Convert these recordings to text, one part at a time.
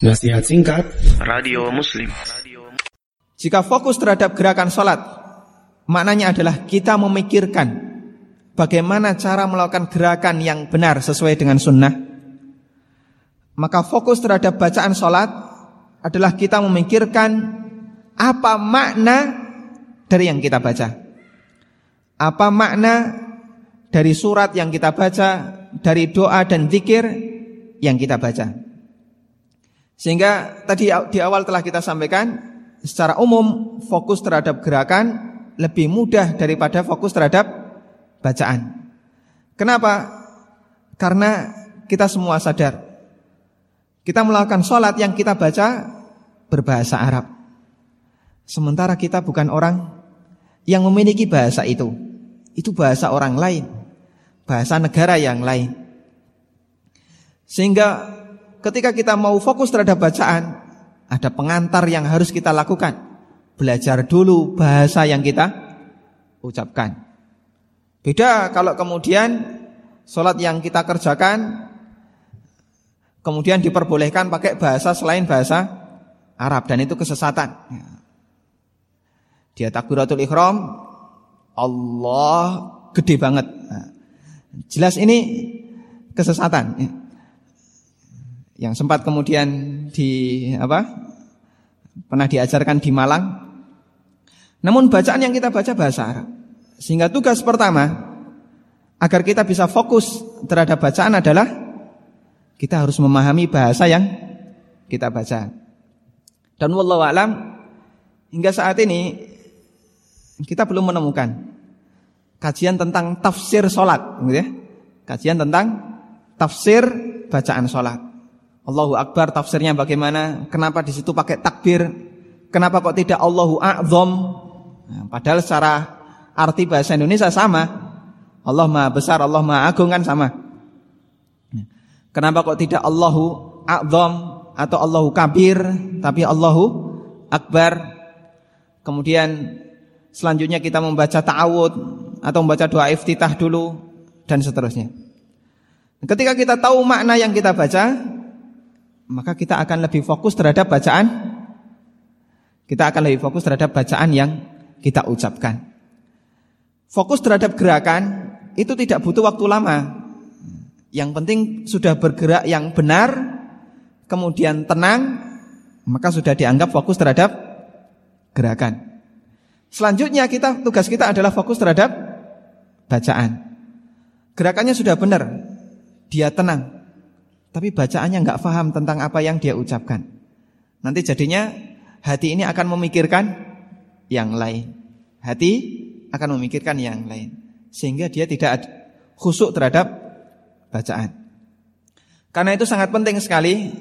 Nasihat singkat Radio Muslim. Jika fokus terhadap gerakan sholat Maknanya adalah kita memikirkan Bagaimana cara melakukan gerakan yang benar sesuai dengan sunnah. Maka fokus terhadap bacaan sholat Adalah kita memikirkan Apa makna dari yang kita baca. Apa makna dari surat yang kita baca Dari doa dan zikir yang kita baca sehingga tadi di awal telah kita sampaikan secara umum fokus terhadap gerakan lebih mudah daripada fokus terhadap bacaan. Kenapa? Karena kita semua sadar kita melakukan sholat yang kita baca berbahasa Arab. Sementara kita bukan orang yang memiliki bahasa itu. Itu bahasa orang lain. Bahasa negara yang lain. Sehingga ketika kita mau fokus terhadap bacaan, ada pengantar yang harus kita lakukan. Belajar dulu bahasa yang kita ucapkan. Beda kalau kemudian sholat yang kita kerjakan, kemudian diperbolehkan pakai bahasa selain bahasa Arab dan itu kesesatan. Dia takbiratul ikhram, Allah gede banget. Nah, jelas ini kesesatan yang sempat kemudian di apa pernah diajarkan di Malang. Namun bacaan yang kita baca bahasa Arab. Sehingga tugas pertama agar kita bisa fokus terhadap bacaan adalah kita harus memahami bahasa yang kita baca. Dan wallahu alam hingga saat ini kita belum menemukan kajian tentang tafsir solat, gitu ya. Kajian tentang tafsir bacaan solat. Allahu Akbar tafsirnya bagaimana? Kenapa di situ pakai takbir? Kenapa kok tidak Allahu A'zam? Nah, padahal secara arti bahasa Indonesia sama. Allah Maha Besar, Allah Maha Agung kan sama. Kenapa kok tidak Allahu A'zam atau Allahu Kabir tapi Allahu Akbar? Kemudian selanjutnya kita membaca ta'awud atau membaca doa iftitah dulu dan seterusnya. Ketika kita tahu makna yang kita baca, maka kita akan lebih fokus terhadap bacaan kita akan lebih fokus terhadap bacaan yang kita ucapkan. Fokus terhadap gerakan itu tidak butuh waktu lama. Yang penting sudah bergerak yang benar, kemudian tenang, maka sudah dianggap fokus terhadap gerakan. Selanjutnya kita tugas kita adalah fokus terhadap bacaan. Gerakannya sudah benar, dia tenang, tapi bacaannya nggak paham tentang apa yang dia ucapkan. Nanti jadinya hati ini akan memikirkan yang lain. Hati akan memikirkan yang lain. Sehingga dia tidak khusuk terhadap bacaan. Karena itu sangat penting sekali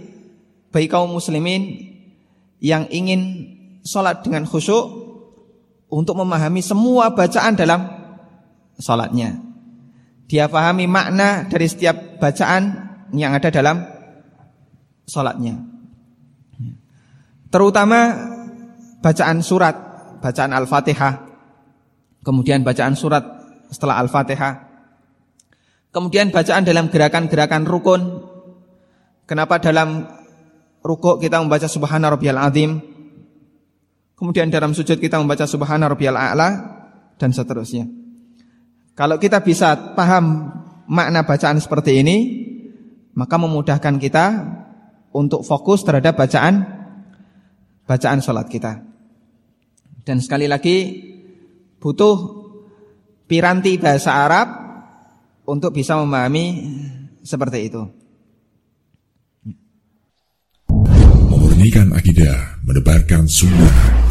bagi kaum muslimin yang ingin sholat dengan khusyuk untuk memahami semua bacaan dalam sholatnya. Dia pahami makna dari setiap bacaan yang ada dalam sholatnya. Terutama bacaan surat, bacaan Al-Fatihah, kemudian bacaan surat setelah Al-Fatihah, kemudian bacaan dalam gerakan-gerakan rukun. Kenapa dalam rukuk kita membaca Subhana Rabbiyal Azim, kemudian dalam sujud kita membaca Subhana Rabbiyal A'la dan seterusnya. Kalau kita bisa paham makna bacaan seperti ini, maka memudahkan kita untuk fokus terhadap bacaan bacaan sholat kita. Dan sekali lagi butuh piranti bahasa Arab untuk bisa memahami seperti itu. Memurnikan akidah, menebarkan sunnah